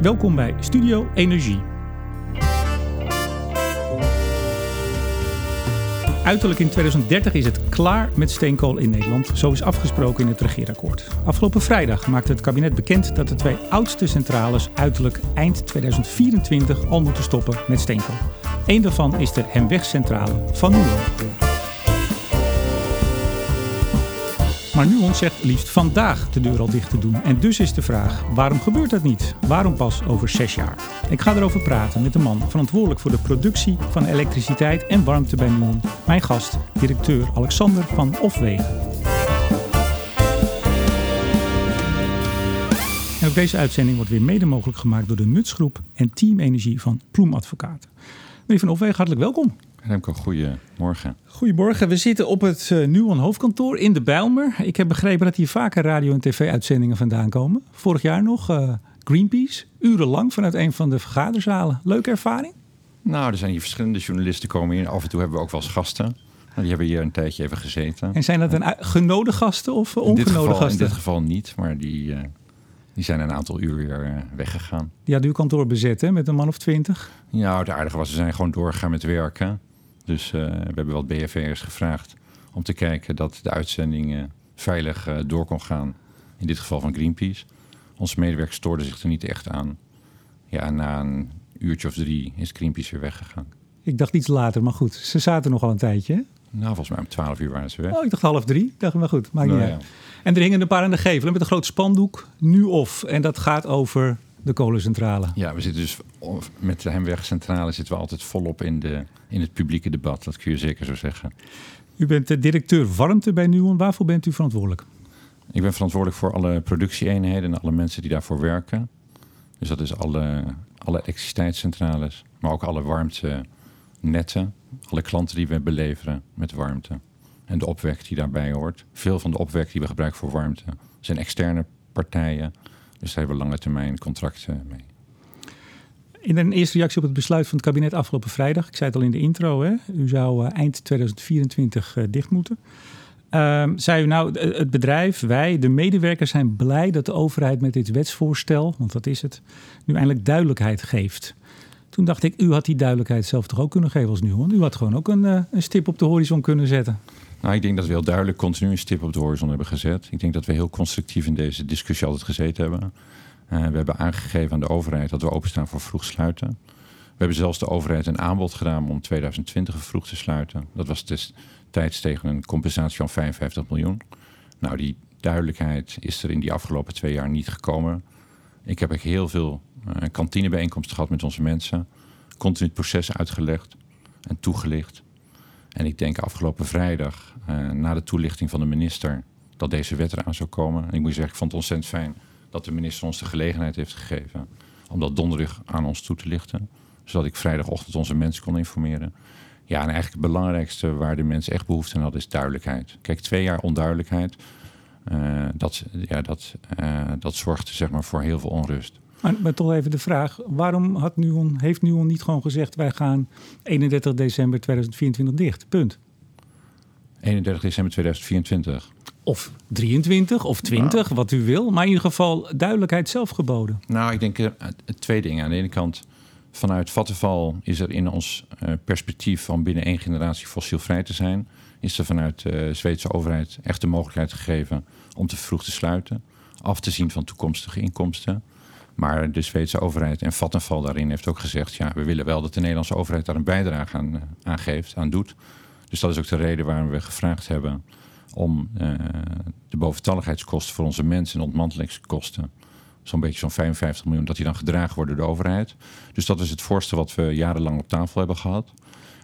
Welkom bij Studio Energie. Uiterlijk in 2030 is het klaar met steenkool in Nederland. Zo is afgesproken in het regeerakkoord. Afgelopen vrijdag maakte het kabinet bekend dat de twee oudste centrales uiterlijk eind 2024 al moeten stoppen met steenkool. Eén daarvan is de Hemwegcentrale van Nuon. Maar Nuon zegt liefst vandaag de deur al dicht te doen. En dus is de vraag, waarom gebeurt dat niet? Waarom pas over zes jaar? Ik ga erover praten met de man verantwoordelijk voor de productie van elektriciteit en warmte bij Nuon. Mijn gast, directeur Alexander van Ofwegen. En ook deze uitzending wordt weer mede mogelijk gemaakt door de Nutsgroep en Team Energie van Ploem Advocaten. Meneer Van Ofwegen, hartelijk welkom. Remco, goedemorgen. Goedemorgen. We zitten op het uh, Nuon hoofdkantoor in de Bijlmer. Ik heb begrepen dat hier vaker radio- en tv-uitzendingen vandaan komen. Vorig jaar nog uh, Greenpeace, urenlang vanuit een van de vergaderzalen. Leuke ervaring? Nou, er zijn hier verschillende journalisten komen hier. Af en toe hebben we ook wel eens gasten. Die hebben hier een tijdje even gezeten. En zijn dat een genode gasten of ongenode gasten? In dit geval niet, maar die, uh, die zijn een aantal uur weer weggegaan. Die hadden uw kantoor bezet, hè, met een man of twintig? Ja, het aardige was, ze zijn gewoon doorgegaan met werken. Dus uh, we hebben wat BFV'ers gevraagd om te kijken dat de uitzending uh, veilig uh, door kon gaan. In dit geval van Greenpeace. Onze medewerkers stoorden zich er niet echt aan. Ja, na een uurtje of drie is Greenpeace weer weggegaan. Ik dacht iets later, maar goed. Ze zaten nog al een tijdje. Hè? Nou, volgens mij om twaalf uur waren ze weg. Oh, ik dacht half drie. Ik dacht, maar goed, maakt niet nou, uit. Ja. En er hingen een paar aan de gevel met een groot spandoek. Nu of. En dat gaat over de kolencentrale. Ja, we zitten dus met de Hemwegcentrale zitten we altijd volop in, de, in het publieke debat. Dat kun je zeker zo zeggen. U bent de directeur warmte bij Nuon. Waarvoor bent u verantwoordelijk? Ik ben verantwoordelijk voor alle productieeenheden en alle mensen die daarvoor werken. Dus dat is alle, alle elektriciteitscentrales, maar ook alle warmtenetten. Alle klanten die we beleveren met warmte. En de opwek die daarbij hoort. Veel van de opwek die we gebruiken voor warmte zijn externe partijen dus daar hebben we lange termijn contracten mee. In een eerste reactie op het besluit van het kabinet afgelopen vrijdag, ik zei het al in de intro, hè, u zou uh, eind 2024 uh, dicht moeten. Uh, zei u nou, het bedrijf, wij, de medewerkers zijn blij dat de overheid met dit wetsvoorstel, want dat is het, nu eindelijk duidelijkheid geeft. Toen dacht ik, u had die duidelijkheid zelf toch ook kunnen geven als nu, want u had gewoon ook een, een stip op de horizon kunnen zetten. Nou, ik denk dat we heel duidelijk continu een stip op de horizon hebben gezet. Ik denk dat we heel constructief in deze discussie altijd gezeten hebben. Uh, we hebben aangegeven aan de overheid dat we openstaan voor vroeg sluiten. We hebben zelfs de overheid een aanbod gedaan om 2020 vroeg te sluiten. Dat was destijds tegen een compensatie van 55 miljoen. Nou, die duidelijkheid is er in die afgelopen twee jaar niet gekomen. Ik heb heel veel uh, kantinebijeenkomsten gehad met onze mensen. Continu het proces uitgelegd en toegelicht. En ik denk afgelopen vrijdag, uh, na de toelichting van de minister, dat deze wet eraan zou komen. En ik moet zeggen, ik vond het ontzettend fijn dat de minister ons de gelegenheid heeft gegeven om dat donderdag aan ons toe te lichten. Zodat ik vrijdagochtend onze mensen kon informeren. Ja, en eigenlijk het belangrijkste waar de mensen echt behoefte aan hadden is duidelijkheid. Kijk, twee jaar onduidelijkheid, uh, dat, ja, dat, uh, dat zorgt zeg maar, voor heel veel onrust. Maar, maar, toch even de vraag: waarom had Nuon, heeft Nuon niet gewoon gezegd: wij gaan 31 december 2024 dicht? Punt. 31 december 2024. Of 23 of 20, nou, wat u wil. Maar in ieder geval duidelijkheid zelf geboden. Nou, ik denk uh, twee dingen. Aan de ene kant, vanuit Vattenval is er in ons uh, perspectief van binnen één generatie fossielvrij te zijn. Is er vanuit de uh, Zweedse overheid echt de mogelijkheid gegeven om te vroeg te sluiten. Af te zien van toekomstige inkomsten. Maar de Zweedse overheid en Vattenfall daarin heeft ook gezegd... ja, we willen wel dat de Nederlandse overheid daar een bijdrage aan, aan geeft, aan doet. Dus dat is ook de reden waarom we gevraagd hebben... om uh, de boventalligheidskosten voor onze mensen en ontmantelingskosten... zo'n beetje zo'n 55 miljoen, dat die dan gedragen worden door de overheid. Dus dat is het voorstel wat we jarenlang op tafel hebben gehad.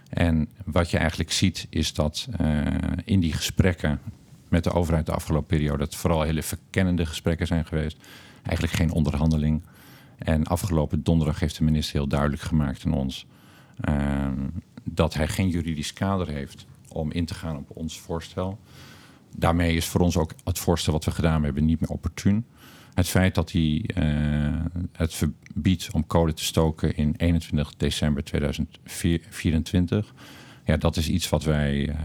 En wat je eigenlijk ziet is dat uh, in die gesprekken met de overheid de afgelopen periode... dat vooral hele verkennende gesprekken zijn geweest eigenlijk geen onderhandeling. En afgelopen donderdag heeft de minister heel duidelijk gemaakt aan ons uh, dat hij geen juridisch kader heeft om in te gaan op ons voorstel. Daarmee is voor ons ook het voorstel wat we gedaan hebben niet meer opportun. Het feit dat hij uh, het verbiedt om kolen te stoken in 21 december 2024, ja, dat is iets wat wij uh,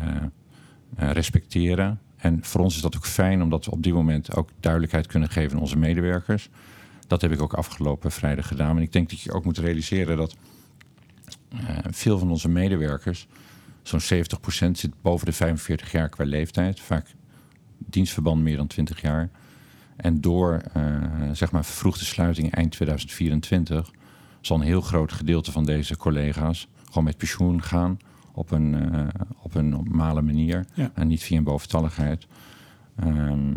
uh, respecteren. En voor ons is dat ook fijn, omdat we op dit moment ook duidelijkheid kunnen geven aan onze medewerkers. Dat heb ik ook afgelopen vrijdag gedaan. En ik denk dat je ook moet realiseren dat uh, veel van onze medewerkers, zo'n 70% zit boven de 45 jaar qua leeftijd. Vaak dienstverband meer dan 20 jaar. En door uh, zeg maar vervroegde sluiting eind 2024 zal een heel groot gedeelte van deze collega's gewoon met pensioen gaan op een, uh, op een normale manier ja. en niet via een boventalligheid. Um,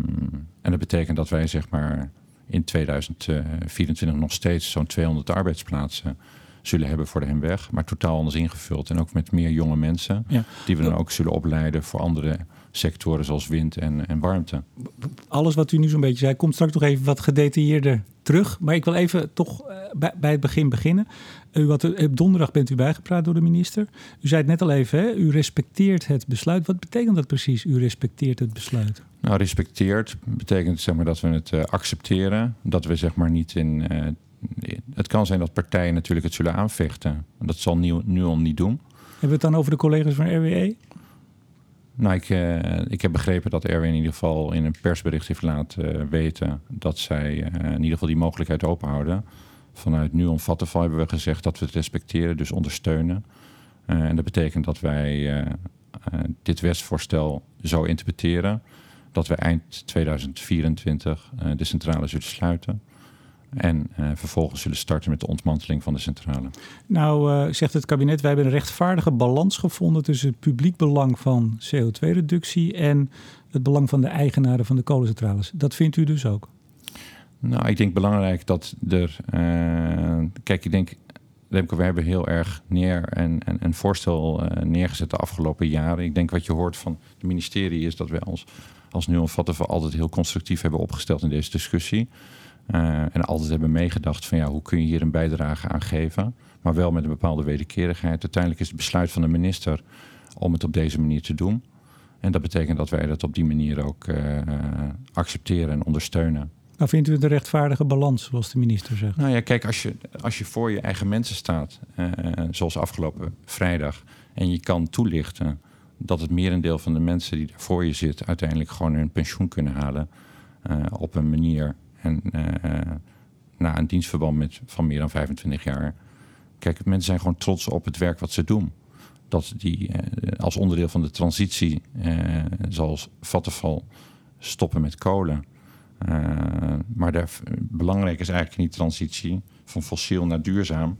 en dat betekent dat wij zeg maar in 2024 nog steeds zo'n 200 arbeidsplaatsen zullen hebben voor de hemweg, maar totaal anders ingevuld. En ook met meer jonge mensen, ja. die we dan ook zullen opleiden voor andere sectoren zoals wind en, en warmte. Alles wat u nu zo'n beetje zei, komt straks nog even wat gedetailleerder terug. Maar ik wil even toch bij, bij, het begin beginnen. U wat, op donderdag bent u bijgepraat door de minister. U zei het net al even, hè? u respecteert het besluit. Wat betekent dat precies, u respecteert het besluit? Nou, respecteert betekent zeg maar, dat we het uh, accepteren. Dat we zeg maar niet in... Uh, het kan zijn dat partijen natuurlijk het zullen aanvechten. Dat zal nu al niet doen. Hebben we het dan over de collega's van RWE? Nou, ik, uh, ik heb begrepen dat Erwin in ieder geval in een persbericht heeft laten weten dat zij in ieder geval die mogelijkheid openhouden. Vanuit nu Vattenfall hebben we gezegd dat we het respecteren, dus ondersteunen. en dat betekent dat wij dit wetsvoorstel zo interpreteren dat we eind 2024 de centrale zullen sluiten. En vervolgens zullen starten met de ontmanteling van de centrale. Nou, zegt het kabinet, wij hebben een rechtvaardige balans gevonden tussen het publiek belang van CO2-reductie en het belang van de eigenaren van de kolencentrales. Dat vindt u dus ook? Nou, ik denk belangrijk dat er. Uh, kijk, ik denk. Remco, we hebben heel erg neer en, en voorstel neergezet de afgelopen jaren. Ik denk wat je hoort van het ministerie is dat wij ons als nu we altijd heel constructief hebben opgesteld in deze discussie. Uh, en altijd hebben meegedacht van ja, hoe kun je hier een bijdrage aan geven. Maar wel met een bepaalde wederkerigheid. Uiteindelijk is het besluit van de minister om het op deze manier te doen. En dat betekent dat wij dat op die manier ook uh, accepteren en ondersteunen. Vindt u het een rechtvaardige balans, zoals de minister zegt? Nou ja, kijk, als je, als je voor je eigen mensen staat, uh, zoals afgelopen vrijdag, en je kan toelichten dat het merendeel van de mensen die daar voor je zit, uiteindelijk gewoon hun pensioen kunnen halen op een manier en uh, na een dienstverband met, van meer dan 25 jaar. Kijk, mensen zijn gewoon trots op het werk wat ze doen. Dat die als onderdeel van de transitie, zoals Vattenfall, stoppen met kolen. Maar daar, belangrijk is eigenlijk niet transitie van fossiel naar duurzaam.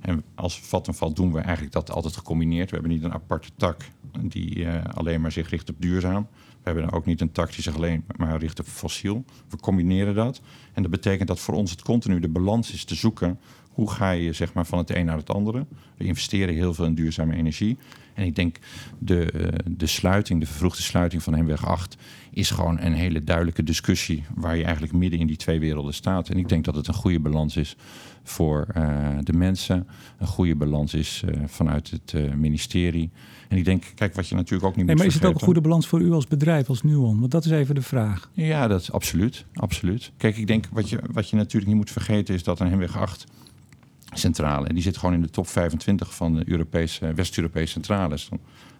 En als Vattenfall doen we eigenlijk dat altijd gecombineerd. We hebben niet een aparte tak die alleen maar zich richt op duurzaam. We hebben ook niet een tak die zich alleen maar richt op fossiel. We combineren dat. En dat betekent dat voor ons het continu de balans is te zoeken. Hoe ga je zeg maar, van het een naar het andere? We investeren heel veel in duurzame energie. En ik denk de, eh, de sluiting, de vervroegde sluiting van Hemweg 8 is gewoon een hele duidelijke discussie waar je eigenlijk midden in die twee werelden staat. En ik denk dat het een goede balans is voor uh, de mensen, een goede balans is uh, vanuit het uh, ministerie. En ik denk, kijk, wat je natuurlijk ook niet nee, moet Maar is het ook een goede balans voor u als bedrijf, als Nuon? Want dat is even de vraag. Ja, dat is absoluut. absoluut. Kijk, ik denk, wat je, wat je natuurlijk niet moet vergeten is dat een Hemweg 8 centrale, en die zit gewoon in de top 25 van de Europese, West-Europese centrales. Dan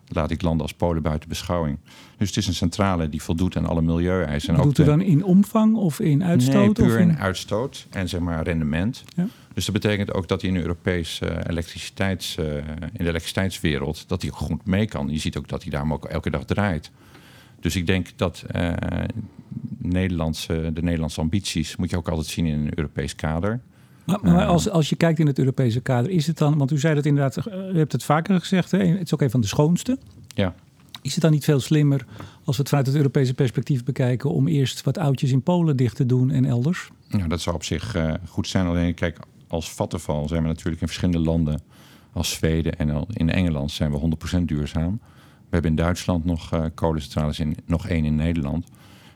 laat ik landen als Polen buiten beschouwing. Dus het is een centrale die voldoet aan alle milieueisen. Doet u dan in omvang of in uitstoot? Nee, puur of in... in uitstoot en zeg maar rendement. Ja. Dus dat betekent ook dat hij in de Europese uh, elektriciteits, uh, in de elektriciteitswereld, dat hij goed mee kan. Je ziet ook dat hij daarom ook elke dag draait. Dus ik denk dat uh, Nederlandse, de Nederlandse ambities moet je ook altijd zien in een Europees kader. Maar, als, als je kijkt in het Europese kader, is het dan, want u zei dat inderdaad, u hebt het vaker gezegd, hè, het is ook een van de schoonste. Ja. Is het dan niet veel slimmer als we het vanuit het Europese perspectief bekijken om eerst wat oudjes in Polen dicht te doen en elders? Ja, dat zou op zich uh, goed zijn. Alleen kijk, als vattenval zijn we natuurlijk in verschillende landen, als Zweden en in Engeland zijn we 100% duurzaam. We hebben in Duitsland nog uh, kolencentrales, in, nog één in Nederland.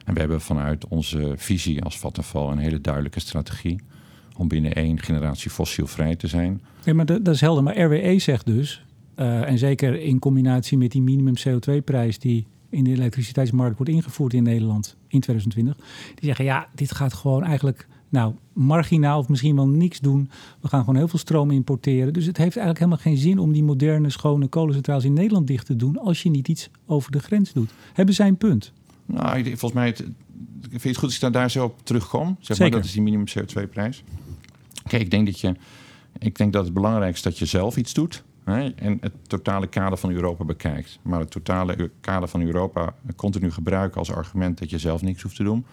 En we hebben vanuit onze visie als Vattenval een hele duidelijke strategie om binnen één generatie fossielvrij te zijn. Ja, maar dat, dat is helder. Maar RWE zegt dus, uh, en zeker in combinatie met die minimum CO2-prijs die in de elektriciteitsmarkt wordt ingevoerd in Nederland in 2020, die zeggen ja, dit gaat gewoon eigenlijk nou, marginaal of misschien wel niks doen. We gaan gewoon heel veel stroom importeren. Dus het heeft eigenlijk helemaal geen zin om die moderne, schone kolencentrales in Nederland dicht te doen als je niet iets over de grens doet. Hebben zij een punt? Nou, volgens mij, het, vind je het goed als ik daar zo op terugkom? Zeg maar, Zeker. dat is die minimum CO2-prijs. Kijk, ik denk dat je, ik denk dat het belangrijkste is dat je zelf iets doet. Hè, en het totale kader van Europa bekijkt. Maar het totale kader van Europa continu gebruiken als argument dat je zelf niks hoeft te doen.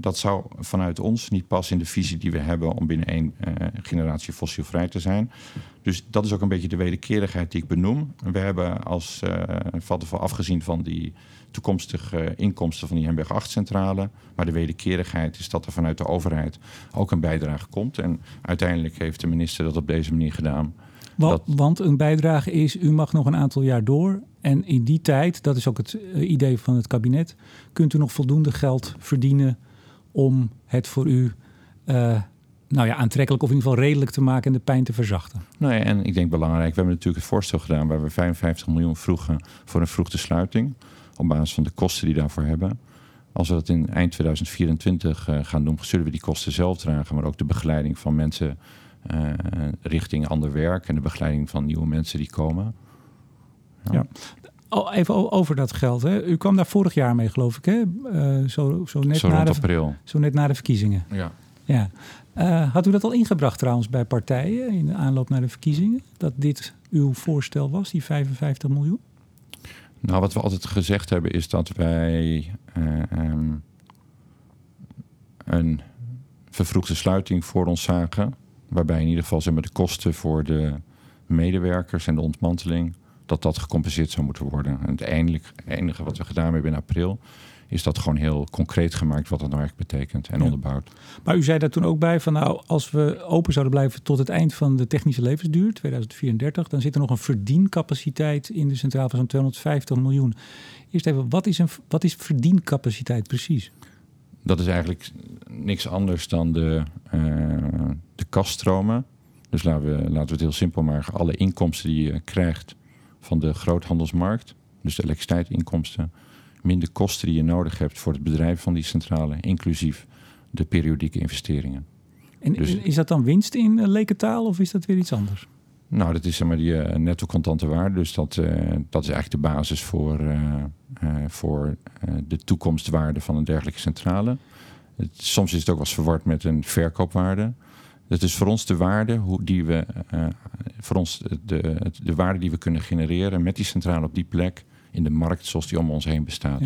Dat zou vanuit ons niet passen in de visie die we hebben om binnen één eh, generatie fossielvrij te zijn. Dus dat is ook een beetje de wederkerigheid die ik benoem. We hebben als uh, Vattenfall afgezien van die toekomstige inkomsten van die Hemberg 8-centrale. Maar de wederkerigheid is dat er vanuit de overheid ook een bijdrage komt. En uiteindelijk heeft de minister dat op deze manier gedaan. Want, dat... want een bijdrage is, u mag nog een aantal jaar door. En in die tijd, dat is ook het uh, idee van het kabinet, kunt u nog voldoende geld verdienen om het voor u uh, nou ja, aantrekkelijk of in ieder geval redelijk te maken en de pijn te verzachten. Nee, en ik denk belangrijk, we hebben natuurlijk het voorstel gedaan waar we 55 miljoen vroegen voor een vroegte sluiting. Op basis van de kosten die daarvoor hebben. Als we dat in eind 2024 uh, gaan doen, zullen we die kosten zelf dragen, maar ook de begeleiding van mensen uh, richting ander werk en de begeleiding van nieuwe mensen die komen. Ja. ja. Oh, even over dat geld. Hè. U kwam daar vorig jaar mee, geloof ik. Hè? Uh, zo, zo, net zo na de, april. Zo net na de verkiezingen. Ja. ja. Uh, had u dat al ingebracht trouwens bij partijen in de aanloop naar de verkiezingen? Dat dit uw voorstel was, die 55 miljoen? Nou, wat we altijd gezegd hebben is dat wij uh, um, een vervroegde sluiting voor ons zagen. Waarbij in ieder geval zeg maar, de kosten voor de medewerkers en de ontmanteling dat dat gecompenseerd zou moeten worden. En het enige, enige wat we gedaan hebben in april is dat gewoon heel concreet gemaakt wat dat nou eigenlijk betekent en ja. onderbouwd. Maar u zei daar toen ook bij van nou, als we open zouden blijven tot het eind van de technische levensduur, 2034, dan zit er nog een verdiencapaciteit in de centraal van zo'n 250 miljoen. Eerst even, wat is, een, wat is verdiencapaciteit precies? Dat is eigenlijk niks anders dan de, uh, de kaststromen. Dus laten we, laten we het heel simpel maken. Alle inkomsten die je krijgt van de groothandelsmarkt, dus de elektriciteitsinkomsten, minder kosten die je nodig hebt voor het bedrijf van die centrale, inclusief de periodieke investeringen. En dus, is dat dan winst in uh, lekentaal of is dat weer iets anders? Nou, dat is zeg maar die uh, netto contante waarde. Dus dat, uh, dat is eigenlijk de basis voor, voor de toekomstwaarde van een dergelijke centrale. Het, soms is het ook wel eens verward met een verkoopwaarde. Dat is voor ons de waarde hoe die we, uh, voor ons de, de waarde die we kunnen genereren met die centrale op die plek in de markt zoals die om ons heen bestaat.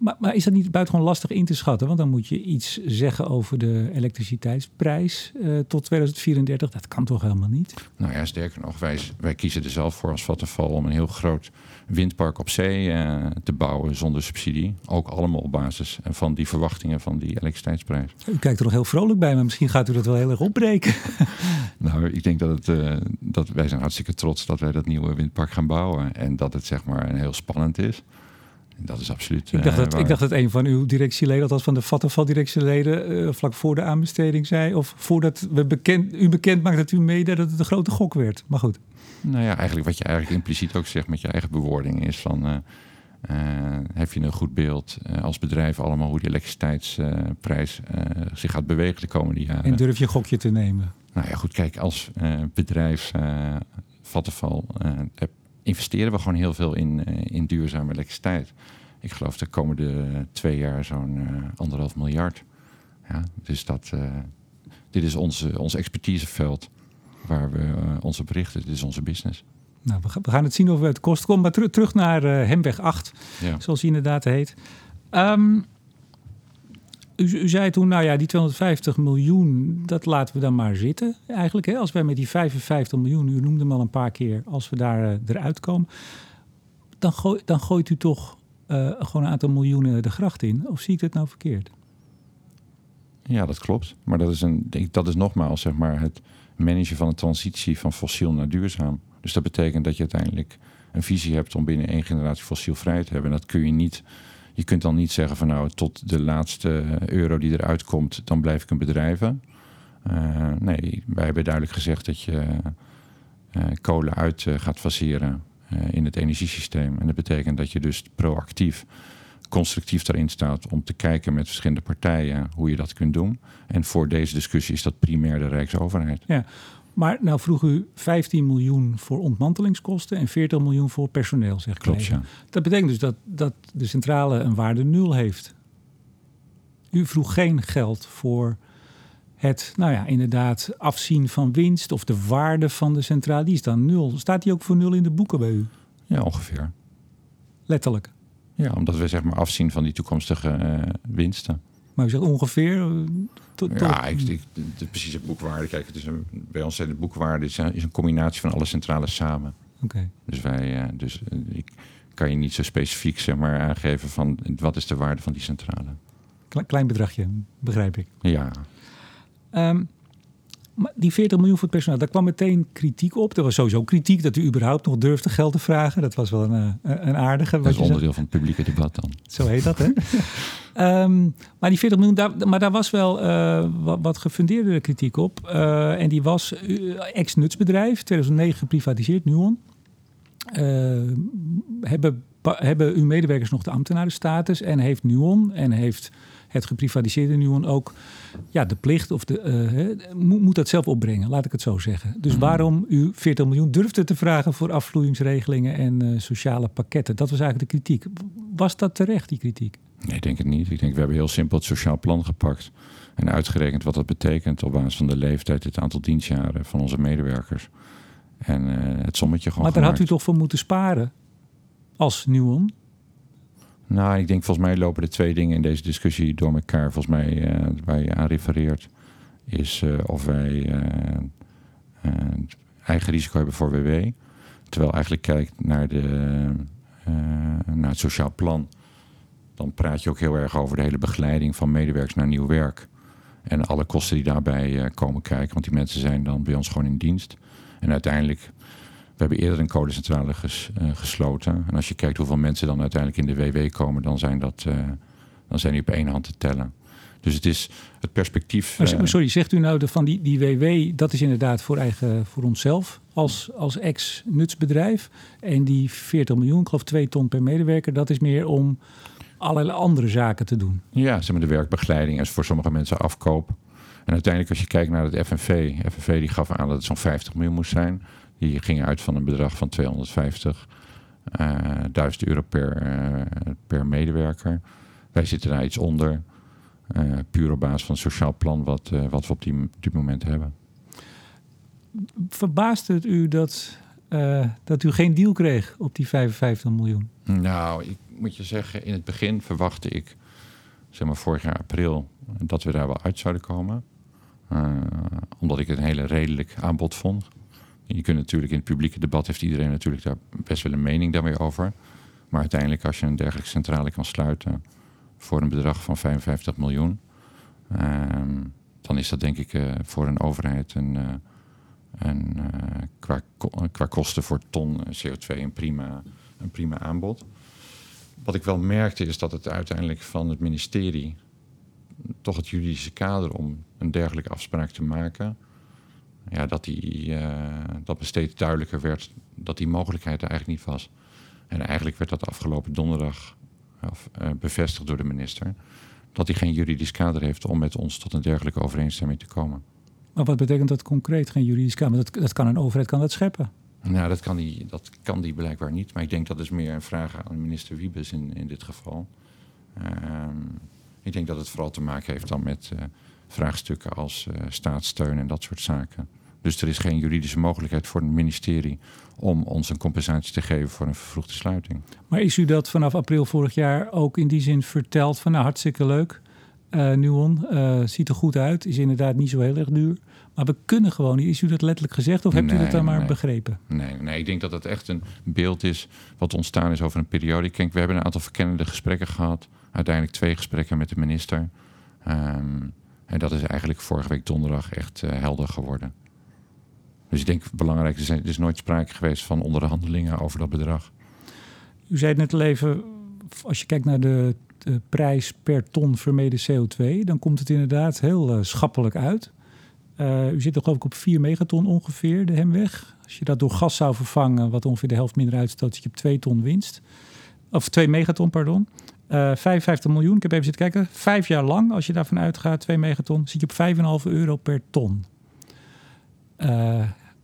Maar, maar, is dat niet buitengewoon lastig in te schatten? Want dan moet je iets zeggen over de elektriciteitsprijs uh, tot 2034. Dat kan toch helemaal niet? Nou ja, sterker nog, wij, wij kiezen er zelf voor als Vattenfall om een heel groot windpark op zee uh, te bouwen zonder subsidie. Ook allemaal op basis van die verwachtingen van die elektriciteitsprijs. U kijkt er nog heel vrolijk bij, maar misschien gaat u dat wel heel erg opbreken. nou, ik denk dat, het, uh, dat wij zijn hartstikke trots dat wij dat nieuwe windpark gaan bouwen. En dat het zeg maar heel spannend is. Dat is absoluut. Ik dacht, uh, dat, ik dacht dat een van uw directieleden, althans van de Vattenfall-directieleden, uh, vlak voor de aanbesteding zei, of voordat we bekend, u bekend maakt dat u meedeed dat het een grote gok werd. Maar goed. Nou ja, eigenlijk wat je eigenlijk impliciet ook zegt met je eigen bewoording is van. Uh, heb je een goed beeld als bedrijf allemaal hoe die elektriciteitsprijs zich gaat bewegen de komende jaren? En durf je een gokje te nemen? Nou ja, goed, kijk, als bedrijf Vattenfall investeren we gewoon heel veel in, uh, in duurzame elektriciteit. Ik geloof de komende twee jaar zo'n uh, anderhalf miljard. Ja, dus dat, uh, dit is onze, ons expertiseveld waar we ons op richten. Dit is onze business. Nou, we gaan het zien of het kost komt. Maar ter terug naar Hemweg 8, ja. zoals die inderdaad heet. Um, u, zei toen, nou ja, die 250 miljoen, dat laten we dan maar zitten. Eigenlijk, hè? als wij met die 55 miljoen, u noemde hem al een paar keer, als we daar uh, eruit komen, dan, gooi, dan gooit u toch uh, gewoon een aantal miljoenen de gracht in. Of zie ik het nou verkeerd? Ja, dat klopt. Maar dat is, een, dat is nogmaals zeg maar, het managen van de transitie van fossiel naar duurzaam. Dus dat betekent dat je uiteindelijk een visie hebt om binnen één generatie fossielvrij te hebben. En dat kun je niet je kunt dan niet zeggen van nou tot de laatste euro die eruit komt, dan blijf ik een bedrijven. Uh, nee, wij hebben duidelijk gezegd dat je uh, kolen uit gaat faseren in het energiesysteem. En dat betekent dat je dus proactief, constructief daarin staat om te kijken met verschillende partijen hoe je dat kunt doen. En voor deze discussie is dat primair de Rijksoverheid. Ja. Maar nou vroeg u 15 miljoen voor ontmantelingskosten en 40 miljoen voor personeel, zeg ik. Klopt, ja. Dat betekent dus dat, dat de centrale een waarde nul heeft. U vroeg geen geld voor het, nou ja, inderdaad afzien van winst of de waarde van de centrale. Die is dan nul. Staat die ook voor nul in de boeken bij u? Ja, ongeveer. Letterlijk. Ja, omdat we zeg maar afzien van die toekomstige uh, winsten. Maar u zegt ongeveer? Uh, ja, ik, ik, de precieze boekwaarde. Kijk, het is een, bij ons zijn de boekwaarde is een, is een combinatie van alle centrales samen. Oké. Dus wij, uh, dus ik kan je niet zo specifiek zeg maar aangeven van wat is de waarde van die centrale. Klein bedragje, begrijp ik. Ja. Um, maar die 40 miljoen voor het personeel, daar kwam meteen kritiek op. Er was sowieso kritiek dat u überhaupt nog durfde geld te vragen. Dat was wel een, eh, een aardige. Dat is onderdeel van het publieke debat dan. Zo heet dat, hè? um, maar die 40 miljoen, daar, maar daar was wel uh, wat, wat, gefundeerde kritiek op. Uh, en die was ex-nutsbedrijf, 2009 geprivatiseerd, Nuon. hebben, hebben uw medewerkers nog de ambtenarenstatus en heeft Nuon en heeft het geprivatiseerde Nuon ook ja, de plicht of de, uh, moet, moet, dat zelf opbrengen, laat ik het zo zeggen. Dus mhm. waarom u 40 miljoen durfde te vragen voor afvloeingsregelingen en uh, sociale pakketten? Dat was eigenlijk de kritiek. Was dat terecht, die kritiek? Nee, ik denk het niet. Ik denk, we hebben heel simpel het sociaal plan gepakt en uitgerekend wat dat betekent op basis van de leeftijd, het aantal dienstjaren van onze medewerkers. En uh, het sommetje gewoon. Maar daar had u toch voor moeten sparen als Nuon? Nou, ik denk volgens mij lopen de twee dingen in deze discussie door elkaar. Volgens mij, uh, waar je aan refereert, is uh, of wij uh, eigen risico hebben voor WW. Terwijl eigenlijk kijkt naar, de, naar het sociaal plan. Dan praat je ook heel erg over de hele begeleiding van medewerkers naar nieuw werk. En alle kosten die daarbij komen kijken. Want die mensen zijn dan bij ons gewoon in dienst. En uiteindelijk we hebben eerder een kolencentrale ges, uh, gesloten. En als je kijkt hoeveel mensen dan uiteindelijk in de WW komen, dan zijn, dat, uh, dan zijn die op één hand te tellen. Dus het is het perspectief. Maar, uh, sorry, zegt u nou de, van die, die WW, dat is inderdaad voor, eigen, voor onszelf als, als ex-nutsbedrijf. En die 40 miljoen, ik geloof 2 ton per medewerker, dat is meer om allerlei andere zaken te doen. Ja, zeg maar de werkbegeleiding is voor sommige mensen afkoop. En uiteindelijk als je kijkt naar het FNV, FNV die gaf aan dat het zo'n 50 miljoen moest zijn. Die ging uit van een bedrag van 250 uh, duizend euro per, uh, per medewerker. Wij zitten daar iets onder. Uh, puur op basis van het sociaal plan wat, wat we op, die, op dit moment hebben. Verbaast het u dat, dat u geen deal kreeg op die 55 miljoen? Nou, ik moet je zeggen, in het begin verwachtte ik, zeg maar vorig jaar april, dat we daar wel uit zouden komen. omdat ik het een hele redelijk aanbod vond. Je kunt natuurlijk in het publieke debat heeft iedereen natuurlijk daar best wel een mening daarmee over. Maar uiteindelijk als je een dergelijke centrale kan sluiten voor een bedrag van 55 miljoen, um, dan is dat denk ik uh, voor een overheid een, uh, een uh, qua, qua kosten voor ton CO2 een prima, een prima aanbod. Wat ik wel merkte is dat het uiteindelijk van het ministerie toch het juridische kader om een dergelijke afspraak te maken ja, dat, die, uh, dat me steeds duidelijker werd dat die mogelijkheid er eigenlijk niet was. En eigenlijk werd dat afgelopen donderdag of, uh, bevestigd door de minister. Dat hij geen juridisch kader heeft om met ons tot een dergelijke overeenstemming te komen. Maar wat betekent dat concreet, geen juridisch kader? Dat, dat kan een overheid kan dat scheppen. Nou, dat kan, die, dat kan die blijkbaar niet. Maar ik denk dat is meer een vraag aan minister Wiebes in, in dit geval. Um, ik denk dat het vooral te maken heeft dan met uh, vraagstukken als uh, staatssteun en dat soort zaken. Dus er is geen juridische mogelijkheid voor het ministerie om ons een compensatie te geven voor een vervroegde sluiting. Maar is u dat vanaf april vorig jaar ook in die zin verteld van nou hartstikke leuk, uh, Nuon, uh, ziet er goed uit, is inderdaad niet zo heel erg duur. Maar we kunnen gewoon niet. Is u dat letterlijk gezegd of hebt nee, u dat dan maar nee. begrepen? Nee, nee, ik denk dat het echt een beeld is wat ontstaan is over een periode. Ik denk, we hebben een aantal verkennende gesprekken gehad. Uiteindelijk twee gesprekken met de minister. Um, en dat is eigenlijk vorige week donderdag echt uh, helder geworden. Dus ik denk belangrijk, er, is nooit sprake geweest van onderhandelingen over dat bedrag. U zei net al even, als je kijkt naar de, prijs per ton vermeden CO2, dan komt het inderdaad heel uh, schappelijk uit. Uh, u zit toch ook op 4 megaton ongeveer, de hemweg. Als je dat door gas zou vervangen, wat ongeveer de helft minder uitstoot, zit je op 2 ton winst. Of 2 megaton, pardon. Uh, 55 miljoen, ik heb even zitten kijken. Vijf jaar lang, als je daarvan uitgaat, 2 megaton, zit je op 5,5 euro per ton.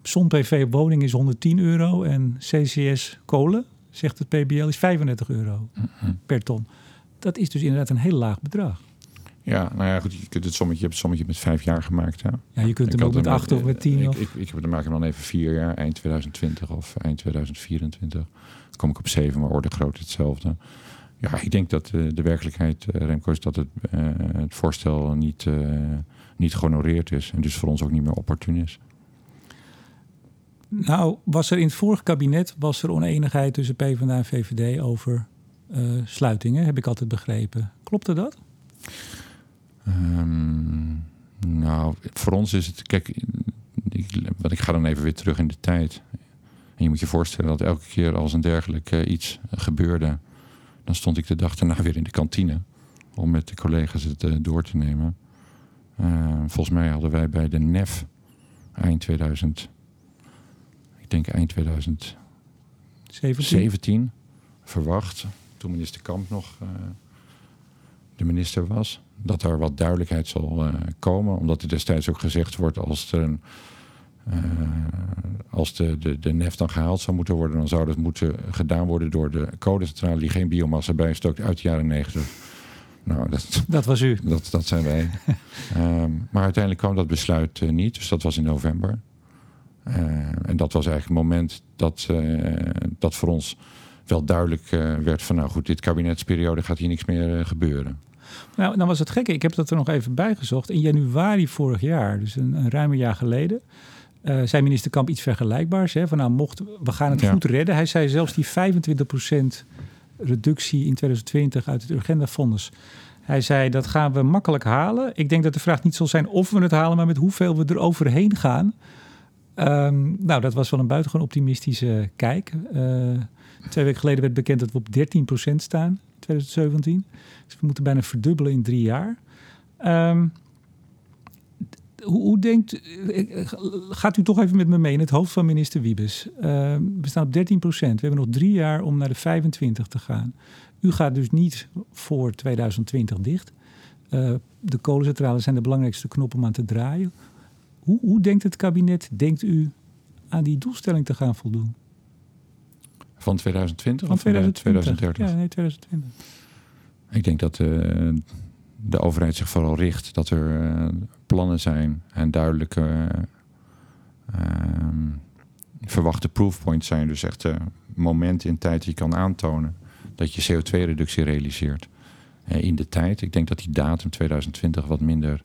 Zon-PV op woning is 110 euro en CCS kolen, zegt het PBL, is 35 euro Mhm. per ton. Dat is dus inderdaad een heel laag bedrag. Ja, nou ja, goed, je, kunt het sommetje, je hebt het sommetje met vijf jaar gemaakt. Hè? Ja, je kunt Ik hem ook met acht of met tien. Ik, of... ik, ik heb dan maak ik hem dan even vier jaar, eind 2020 of eind 2024. Dan kom ik op zeven, maar orde groot hetzelfde. Ja, ik denk dat eh, de werkelijkheid, eh, Remco, is dat het, eh, het voorstel niet, niet gehonoreerd is. En dus voor ons ook niet meer opportun is. Nou, was er in het vorige kabinet was er oneenigheid tussen PvdA en VVD over sluitingen, heb ik altijd begrepen. Klopte dat? Ehm, nou, voor ons is het. Kijk, ik, want ik ga dan even weer terug in de tijd. En je moet je voorstellen dat elke keer als een dergelijk iets gebeurde, dan stond ik de dag daarna weer in de kantine om met de collega's het eh, door te nemen. Eh, volgens mij hadden wij bij de NEF eind 2000, ik denk eind 2017 17? verwacht, toen minister Kamp nog eh, de minister was, dat er wat duidelijkheid zal komen. Omdat er destijds ook gezegd wordt als, er een, als de, de, de nef dan gehaald zou moeten worden, dan zou dat moeten gedaan worden door de kolencentrale die geen biomassa bijstookt uit de jaren 90. Nou, dat, Dat was u. dat, dat zijn wij. Ehm, maar uiteindelijk kwam dat besluit eh, niet, dus dat was in november. Eh, en dat was eigenlijk het moment dat, eh, dat voor ons wel duidelijk eh, werd van... nou goed, dit kabinetsperiode gaat hier niks meer eh, gebeuren. Nou, dan was het gekke. Ik heb dat er nog even bijgezocht. In januari vorig jaar, dus een, een ruim een jaar geleden, eh, zei minister Kamp iets vergelijkbaars. Hè, van nou, mocht, we gaan het Ja. goed redden. Hij zei zelfs die 25% reductie in 2020 uit het Urgenda-fonds. Hij zei dat gaan we makkelijk halen. Ik denk dat de vraag niet zal zijn of we het halen, maar met hoeveel we er overheen gaan. Ehm, nou, dat was wel een buitengewoon optimistische kijk. Eh, twee weken geleden werd bekend dat we op 13% staan in 2017. Dus we moeten bijna verdubbelen in drie jaar. Ehm, hoe, hoe denkt, eh, gaat u toch even met me mee in het hoofd van minister Wiebes? Ehm, we staan op 13 procent. We hebben nog drie jaar om naar de 25 te gaan. U gaat dus niet voor 2020 dicht. Eh, de kolencentrales zijn de belangrijkste knop om aan te draaien. Hoe, hoe denkt het kabinet, denkt u, aan die doelstelling te gaan voldoen? Van 2020 Van of van 2020? 2030? Ja, nee, 2020. Ik denk dat eh, de overheid zich vooral richt dat er eh, plannen zijn en duidelijke ehm, verwachte proofpoints zijn. Dus echt momenten in tijd die je kan aantonen dat je CO2-reductie realiseert. Eh, in de tijd. Ik denk dat die datum 2020 wat minder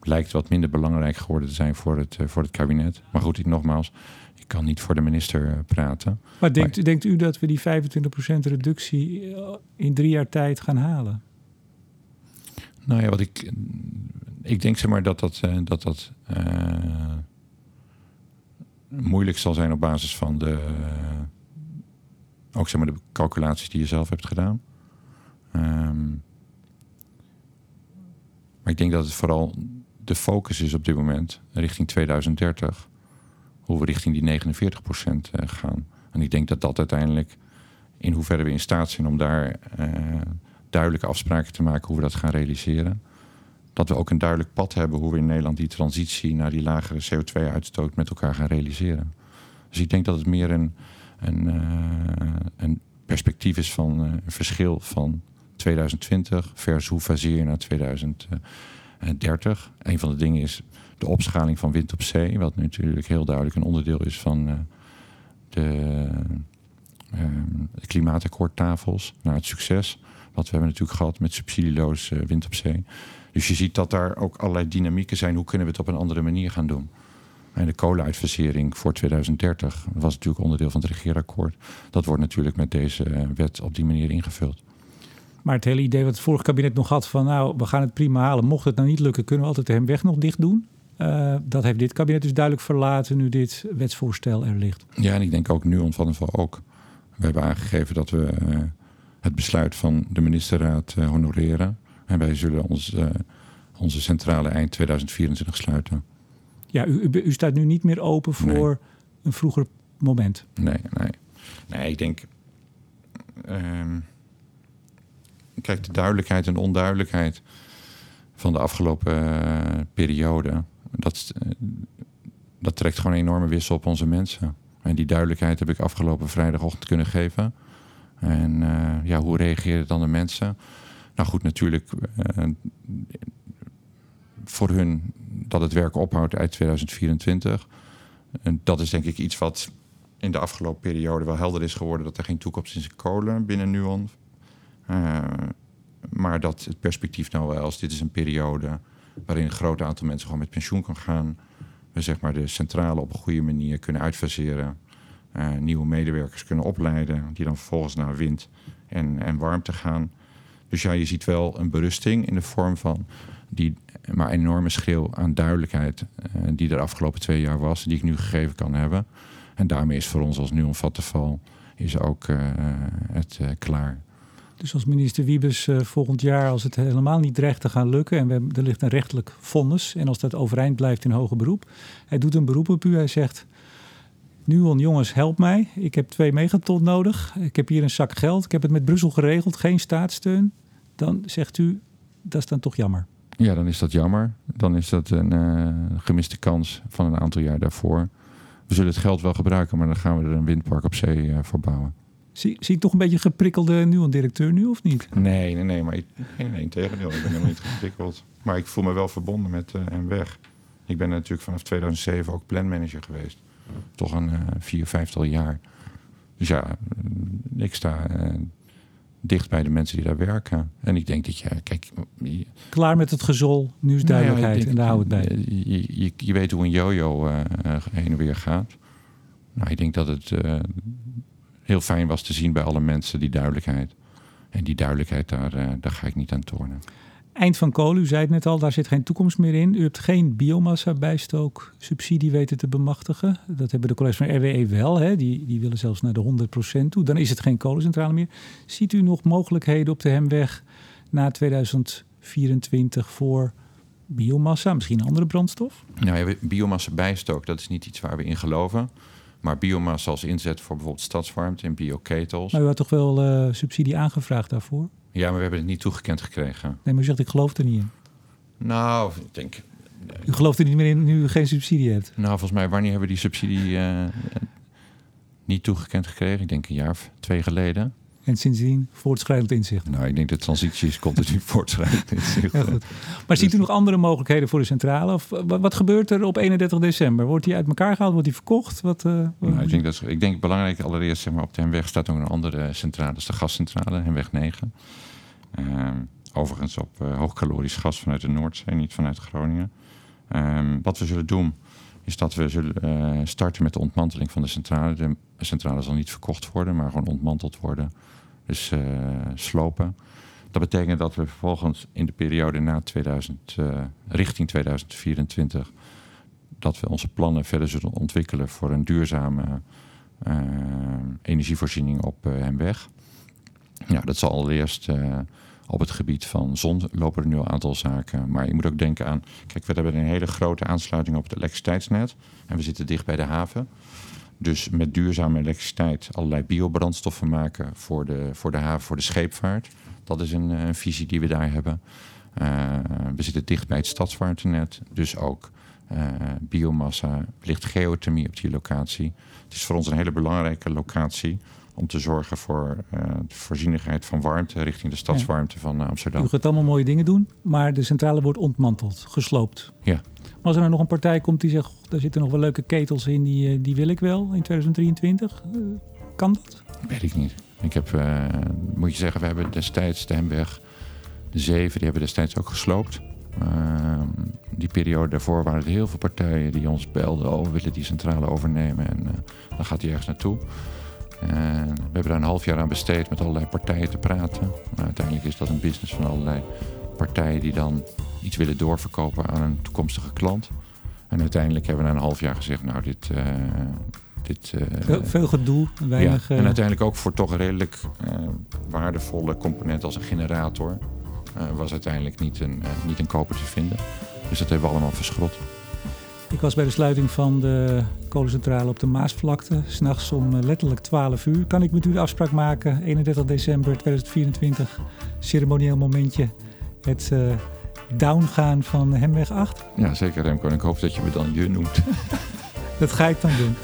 lijkt wat minder belangrijk geworden te zijn voor het, eh, voor het kabinet. Maar goed, ik, nogmaals, ik kan niet voor de minister eh, praten. Maar denkt, denkt u dat we die 25% reductie in drie jaar tijd gaan halen? Nou ja, wat ik. Ik denk zeg maar dat dat, eh, dat, dat eh, moeilijk zal zijn op basis van de. ook zeg maar de calculaties die je zelf hebt gedaan. Ehm, maar ik denk dat het vooral de focus is op dit moment richting 2030. Hoe we richting die 49% eh, gaan. En ik denk dat dat uiteindelijk, in hoeverre we in staat zijn om daar duidelijke afspraken te maken hoe we dat gaan realiseren. Dat we ook een duidelijk pad hebben hoe we in Nederland die transitie naar die lagere CO2-uitstoot met elkaar gaan realiseren. Dus ik denk dat het meer een, een, eh, een perspectief is van eh, een verschil van 2020 versus hoe faseer je naar 2030. Een van de dingen is de opschaling van wind op zee, wat natuurlijk heel duidelijk een onderdeel is van eh, de, de klimaatakkoordtafels naar het succes. Wat we hebben natuurlijk gehad met subsidieloos eh, wind op zee. Dus je ziet dat daar ook allerlei dynamieken zijn. Hoe kunnen we het op een andere manier gaan doen? En de kolenuitfasering voor 2030 was natuurlijk onderdeel van het regeerakkoord. Dat wordt natuurlijk met deze eh, wet op die manier ingevuld. Maar het hele idee wat het vorige kabinet nog had van nou, we gaan het prima halen. Mocht het nou niet lukken, kunnen we altijd de hemweg nog dicht doen. Eh, dat heeft dit kabinet dus duidelijk verlaten nu dit wetsvoorstel er ligt. Ja, en ik denk ook nu on van ook. We hebben aangegeven dat we het besluit van de ministerraad eh, honoreren. En wij zullen ons, eh, onze centrale eind 2024 sluiten. Ja, u, u, staat nu niet meer open voor een vroeger moment. Nee, nee. Nee, ik denk. ehm, kijk, de duidelijkheid en onduidelijkheid van de afgelopen eh, periode. Dat, dat trekt gewoon een enorme wissel op onze mensen. En die duidelijkheid heb ik afgelopen vrijdagochtend kunnen geven. En eh, ja, hoe reageren dan de mensen? Nou goed, natuurlijk. eh, voor hun dat het werk ophoudt uit 2024. En dat is denk ik iets wat in de afgelopen periode wel helder is geworden dat er geen toekomst is in kolen binnen Nuon. Maar dat het perspectief nou wel is, dit is een periode waarin een groot aantal mensen gewoon met pensioen kan gaan. We zeg maar de centrale op een goede manier kunnen uitfaseren. Uh, nieuwe medewerkers kunnen opleiden, die dan vervolgens naar wind en, en warmte gaan. Dus ja, je ziet wel een berusting in de vorm van die maar enorme schreeuw aan duidelijkheid uh, die er de afgelopen twee jaar was, die ik nu gegeven kan hebben. En daarmee is voor ons als nu val is ook uh, het klaar. Dus als minister Wiebes volgend jaar, als het helemaal niet dreigt te gaan lukken... en we, er ligt een rechtelijk vonnis en als dat overeind blijft in hoger beroep... hij doet een beroep op u, hij zegt... Nuon, jongens, help mij. Ik heb twee megaton nodig. Ik heb hier een zak geld. Ik heb het met Brussel geregeld, geen staatssteun. Dan zegt u, dat is dan toch jammer. Ja, dan is dat jammer. Dan is dat een uh, gemiste kans van een aantal jaar daarvoor. We zullen het geld wel gebruiken, maar dan gaan we er een windpark op zee uh, voor bouwen. Zie, zie ik toch een beetje geprikkelde Nuon-directeur nu, of niet? Nee, nee, nee. Maar ik, nee, nee, tegendeel. Ik ben helemaal niet geprikkeld. Maar ik voel me wel verbonden met uh, hem weg. Ik ben natuurlijk vanaf 2007 ook planmanager geweest. Toch een uh, vier, vijftal jaar. Dus ja, ik sta uh, dicht bij de mensen die daar werken. En ik denk dat je, kijk... Je, Klaar met het gezol, nu is duidelijkheid nou ja, en daar houdt het bij. Je, je, je, weet hoe een yo-yo heen en weer gaat. Nou, ik denk dat het heel fijn was te zien bij alle mensen, die duidelijkheid. En die duidelijkheid, daar, uh, daar ga ik niet aan tornen. Eind van kolen, u zei het net al, daar zit geen toekomst meer in. U hebt geen biomassa-bijstook subsidie weten te bemachtigen. Dat hebben de collega's van RWE wel. Hè? Die, die willen zelfs naar de 100% toe. Dan is het geen kolencentrale meer. Ziet u nog mogelijkheden op de Hemweg na 2024 voor biomassa, misschien een andere brandstof? Nou ja, biomassa-bijstook, dat is niet iets waar we in geloven. Maar biomassa als inzet voor bijvoorbeeld stadswarmte en bioketels. Maar u had toch wel uh, subsidie aangevraagd daarvoor? Ja, maar we hebben het niet toegekend gekregen. Nee, maar u zegt ik geloof er niet in. Nou, ik denk... U gelooft er niet meer in nu u geen subsidie hebt? Nou, volgens mij, wanneer hebben we die subsidie uh, niet toegekend gekregen? Ik denk een jaar of twee geleden. En sindsdien voortschrijdend inzicht. Nou, ik denk dat de transitie is continu voortschrijdend inzicht. Ja, goed. Maar ziet u nog andere mogelijkheden voor de centrale? Of wat gebeurt er op 31 december? Wordt die uit elkaar gehaald? Wordt die verkocht? Wat, uh, nou, ik, denk dat, ik denk belangrijk allereerst, zeg maar, op de Hemweg staat ook een andere centrale. Dat is de gascentrale, Hemweg 9. Uh, overigens op uh, hoogkalorisch gas vanuit de Noordzee, niet vanuit Groningen. Um, wat we zullen doen, is dat we zullen uh, starten met de ontmanteling van de centrale. De centrale zal niet verkocht worden, maar gewoon ontmanteld worden. Dus uh, slopen. Dat betekent dat we vervolgens in de periode na 2000, uh, richting 2024, dat we onze plannen verder zullen ontwikkelen voor een duurzame energievoorziening op Hemweg. Ja, dat zal allereerst op het gebied van zon lopen er nu een aantal zaken. Maar je moet ook denken aan... Kijk, we hebben een hele grote aansluiting op het elektriciteitsnet. En we zitten dicht bij de haven. Dus met duurzame elektriciteit allerlei biobrandstoffen maken voor de, voor de haven, voor de scheepvaart. Dat is een, visie die we daar hebben. Uh, we zitten dicht bij het stadswarmtenet. Dus ook uh, biomassa, licht geothermie op die locatie. Het is voor ons een hele belangrijke locatie om te zorgen voor uh, de voorzienigheid van warmte richting de stadswarmte ja. van uh, Amsterdam. U gaat allemaal mooie dingen doen, maar de centrale wordt ontmanteld, gesloopt. Ja. Maar als er nou nog een partij komt die zegt, daar zitten nog wel leuke ketels in, die, uh, die wil ik wel in 2023, kan dat? Weet ik niet. Ik heb, moet je zeggen, we hebben destijds de Hemweg de 7, die hebben destijds ook gesloopt. Ehm, die periode daarvoor waren er heel veel partijen die ons belden, oh, we willen die centrale overnemen en dan gaat die ergens naartoe. En we hebben daar een half jaar aan besteed met allerlei partijen te praten. Maar uiteindelijk is dat een business van allerlei partijen die dan iets willen doorverkopen aan een toekomstige klant. En uiteindelijk hebben we na een half jaar gezegd, nou dit... Uh, dit uh, veel, veel, gedoe, weinig... Ja, en uiteindelijk ook voor toch een redelijk uh, waardevolle component als een generator... was uiteindelijk niet een, niet een koper te vinden. Dus dat hebben we allemaal verschrot. Ik was bij de sluiting van de kolencentrale op de Maasvlakte. S'nachts om letterlijk 12 uur. Kan ik met u de afspraak maken? 31 december 2024. Ceremonieel momentje. Het uh, downgaan van Hemweg 8. Ja, zeker Remco. En ik hoop dat je me dan je noemt. dat ga ik dan doen.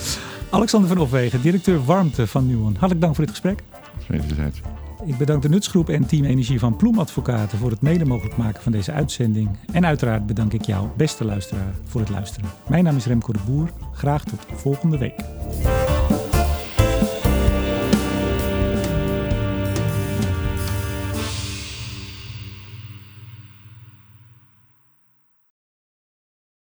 Alexander van Opwegen, directeur warmte van Nuon. Hartelijk dank voor dit gesprek. Wederzijds. Ik bedank de Nutsgroep en Team Energie van Ploemadvocaten voor het mede mogelijk maken van deze uitzending. En uiteraard bedank ik jou, beste luisteraar, voor het luisteren. Mijn naam is Remco de Boer. Graag tot volgende week.